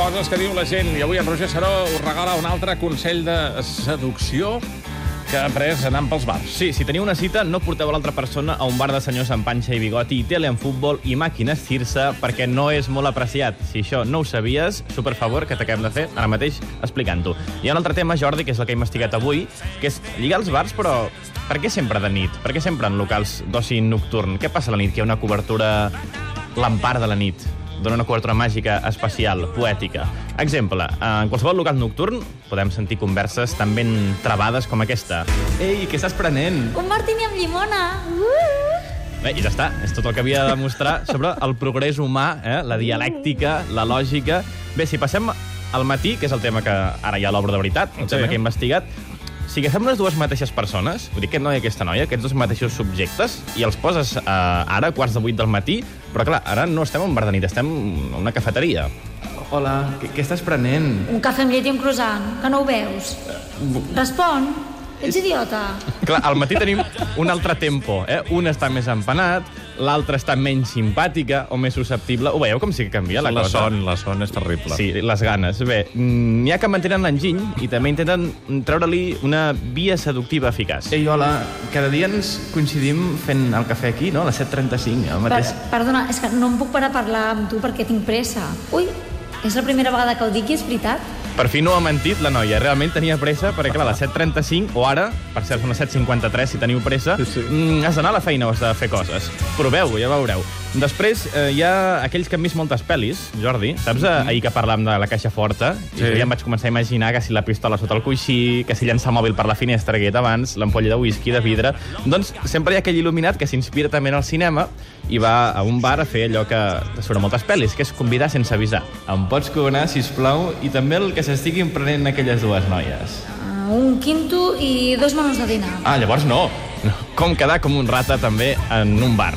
coses que diu la gent. I avui en Roger Saró us regala un altre consell de seducció que ha après anant pels bars. Sí, si teniu una cita, no porteu l'altra persona a un bar de senyors amb panxa i bigoti i tele en futbol i màquines Circe perquè no és molt apreciat. Si això no ho sabies, super favor que t'acabem de fer ara mateix explicant-ho. Hi ha un altre tema, Jordi, que és el que he investigat avui, que és lligar els bars, però per què sempre de nit? Per què sempre en locals d'oci nocturn? Què passa a la nit? Que hi ha una cobertura l'empar de la nit dona una cobertura màgica, especial, poètica. Exemple, en qualsevol local nocturn podem sentir converses tan ben trebades com aquesta. Ei, què estàs prenent? Un martini amb llimona. Uh! Bé, i ja està. És tot el que havia de demostrar sobre el progrés humà, eh? la dialèctica, la lògica... Bé, si passem al matí, que és el tema que ara ja l'obro de veritat, el Sí. tema que he investigat, si agafem les dues mateixes persones, vull dir, aquest noi i aquesta noia, aquests dos mateixos subjectes, i els poses eh, ara, a quarts de vuit del matí, però clar, ara no estem en un bar de nit, estem en una cafeteria. Hola, què, què estàs prenent? Un cafè amb llet i un croissant, que no ho veus. Respon. Ets idiota. Clar, al matí tenim un altre tempo, eh? Un està més empanat, l'altre està menys simpàtica o més susceptible. Ho veieu com sí que canvia la, La cosa? son, la son és terrible. Sí, les ganes. Bé, mm, n'hi ha que mantenen l'enginy i també intenten treure-li una via seductiva eficaç. Ei, hola, cada dia ens coincidim fent el cafè aquí, no? A les 7.35, al Per, mateix... perdona, és que no em puc parar a parlar amb tu perquè tinc pressa. Ui, és la primera vegada que ho dic i és veritat. Per fi no ha mentit la noia, realment tenia pressa, perquè clar, a les 7.35, o ara, per cert, són les 7.53, si teniu pressa, Sí, sí. mm, has d'anar a la feina o has de fer coses. Proveu, ja veureu. Després, eh, hi ha aquells que han vist moltes pel·lis, Jordi, saps eh, ahir que parlàvem de la caixa forta? Sí. I ja em vaig començar a imaginar que si la pistola sota el coixí, que si llança el mòbil per la finestra que he dit abans, l'ampolla de whisky, de vidre... Doncs sempre hi ha aquell il·luminat que s'inspira també en el cinema i va a un bar a fer allò que surt a moltes pel·lis, que és convidar sense avisar. Em pots coronar, sisplau, i també el que s'estiguin prenent aquelles dues noies. Uh, un quinto i dos menús de dinar. Ah, llavors no. no. Com quedar com un rata també en un bar.